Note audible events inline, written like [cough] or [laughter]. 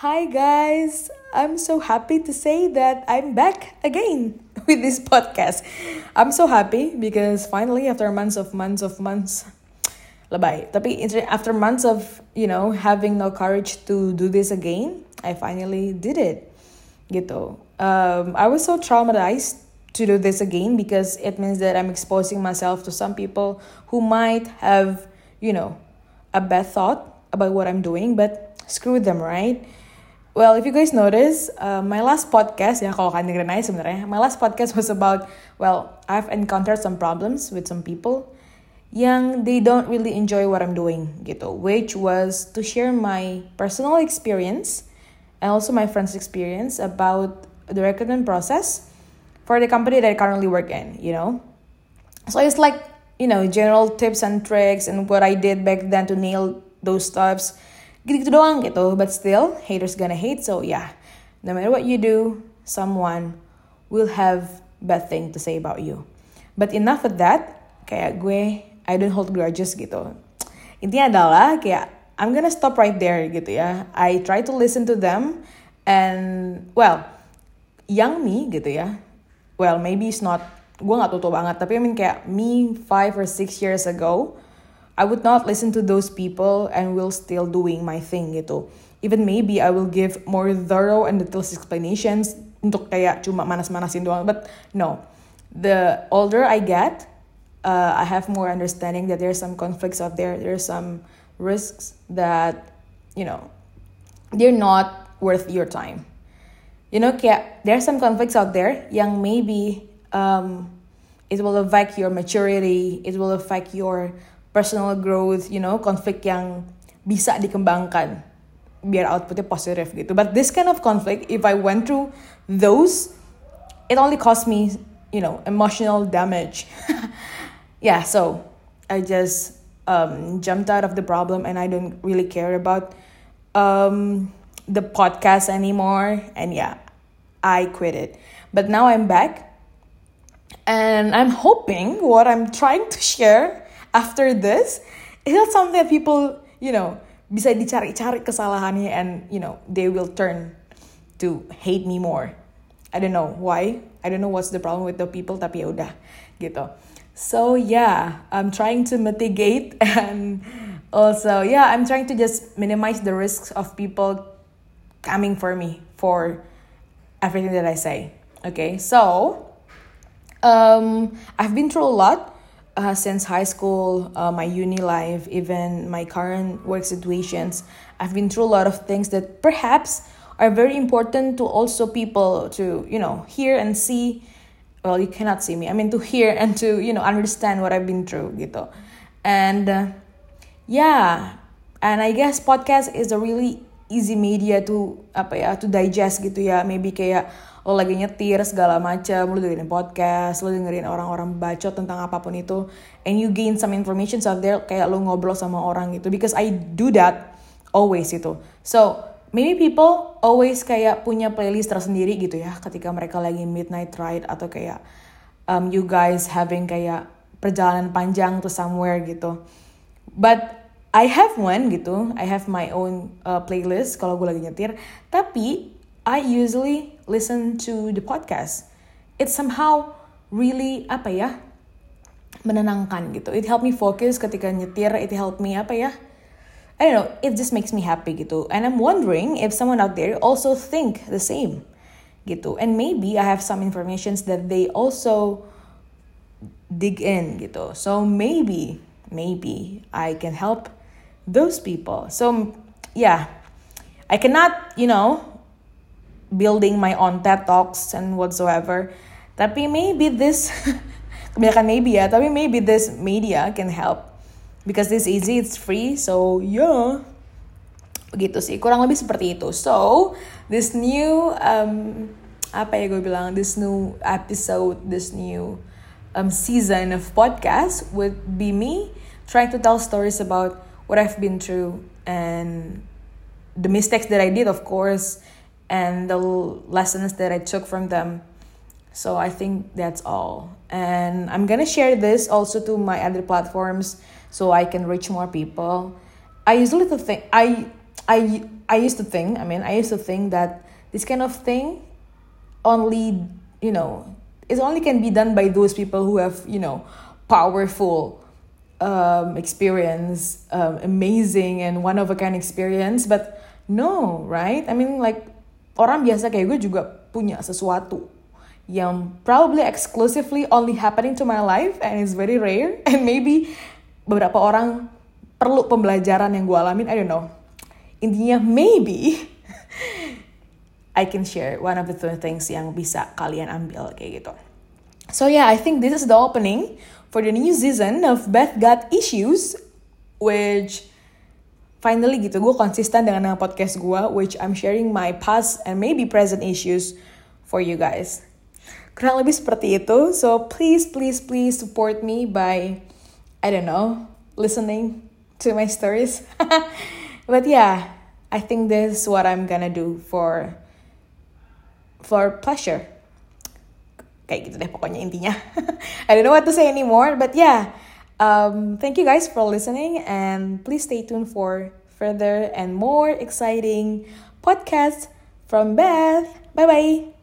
Hi guys, I'm so happy to say that I'm back again [laughs] with this podcast. I'm so happy because finally after months of months of months lebay. Tapi after months of, you know, having no courage to do this again, I finally did it. Gitu. Um, I was so traumatized to do this again because it means that I'm exposing myself to some people who might have, you know, a bad thought about what I'm doing, but screw them, right? Well, if you guys notice, uh, my last podcast ya kalau kalian dengerin aja sebenarnya, my last podcast was about well, I've encountered some problems with some people yang they don't really enjoy what I'm doing gitu, which was to share my personal experience and also my friends' experience about the recruitment process for the company that I currently work in, you know. So it's like you know general tips and tricks and what I did back then to nail those stuffs gitu-gitu doang gitu. But still haters gonna hate so yeah. No matter what you do someone will have bad thing to say about you. But enough of that. Kayak gue I don't hold grudges gitu. Intinya adalah kayak I'm gonna stop right there gitu ya. I try to listen to them and well young me gitu ya. Well maybe it's not gue gak tutup banget. Tapi I mean kayak me five or six years ago I would not listen to those people and will still doing my thing gitu. Even maybe I will give more thorough and detailed explanations untuk kayak cuma manas-manasin doang. But no, the older I get, uh, I have more understanding that there's some conflicts out there. There's some risks that, you know, they're not worth your time. You know, kayak there's some conflicts out there yang maybe um, it will affect your maturity, it will affect your personal growth, you know, konflik yang bisa dikembangkan biar outputnya positif gitu. But this kind of conflict, if I went through those, it only cost me, you know, emotional damage. [laughs] yeah, so I just um, jumped out of the problem and I don't really care about um, the podcast anymore. And yeah, I quit it. But now I'm back and I'm hoping what I'm trying to share after this it's not something that people you know bisa dicari-cari kesalahannya and you know they will turn to hate me more. I don't know why. I don't know what's the problem with the people tapi ya udah gitu. So yeah I'm trying to mitigate [laughs] and also yeah I'm trying to just minimize the risks of people coming for me for everything that I say. Okay so um I've been through a lot uh, since high school, uh, my uni life, even my current work situations, I've been through a lot of things that perhaps are very important to also people to, you know, hear and see. Well, you cannot see me. I mean, to hear and to, you know, understand what I've been through, gitu. And uh, yeah, and I guess podcast is a really easy media to apa ya, to digest gitu ya. Maybe kayak lo lagi nyetir segala macam lo dengerin podcast lo dengerin orang-orang bacot tentang apa pun itu and you gain some information out there kayak lo ngobrol sama orang gitu. Because I do that always itu so maybe people always kayak punya playlist tersendiri gitu ya ketika mereka lagi midnight ride atau kayak um, you guys having kayak perjalanan panjang to somewhere gitu. But I have one gitu I have my own uh, playlist kalau gue lagi nyetir. Tapi I usually listen to the podcast. It's somehow really apa ya menenangkan gitu. It help me focus ketika nyetir. It help me apa ya? I don't know. It just makes me happy gitu. And I'm wondering if someone out there also think the same gitu. And maybe I have some informations that they also dig in gitu. So maybe, maybe I can help those people. So yeah, I cannot, you know, building my own TED Talks and whatsoever. Tapi maybe this, [laughs] kebanyakan maybe ya, tapi maybe this media can help. Because this easy, it's free, so yeah. Begitu sih, kurang lebih seperti itu. So, this new, um, apa ya gue bilang, this new episode, this new um, season of podcast would be me trying to tell stories about what I've been through and the mistakes that I did, of course, and the lessons that I took from them. So I think that's all. And I'm gonna share this also to my other platforms so I can reach more people. I usually think I I I used to think, I mean, I used to think that this kind of thing only, you know, it only can be done by those people who have, you know, powerful um, experience, um, amazing and one of a kind experience. But no, right? I mean, like orang biasa kayak gue juga punya sesuatu yang probably exclusively only happening to my life and it's very rare. [laughs] And maybe beberapa orang perlu pembelajaran yang gue alamin I don't know. Intinya maybe [laughs] I can share one of the two things yang bisa kalian ambil kayak gitu. So yeah I think this is the opening for the new season of Beth Got Issues which finally gitu gue konsisten dengan podcast gue which I'm sharing my past and maybe present issues for you guys. Kurang lebih seperti itu. So please please please support me by I don't know listening to my stories. [laughs] But yeah I think this is what I'm gonna do for for pleasure. Kayak gitu deh pokoknya intinya. [laughs] I don't know what to say anymore but yeah um, thank you guys for listening and please stay tuned for further and more exciting podcasts from Beth. Bye bye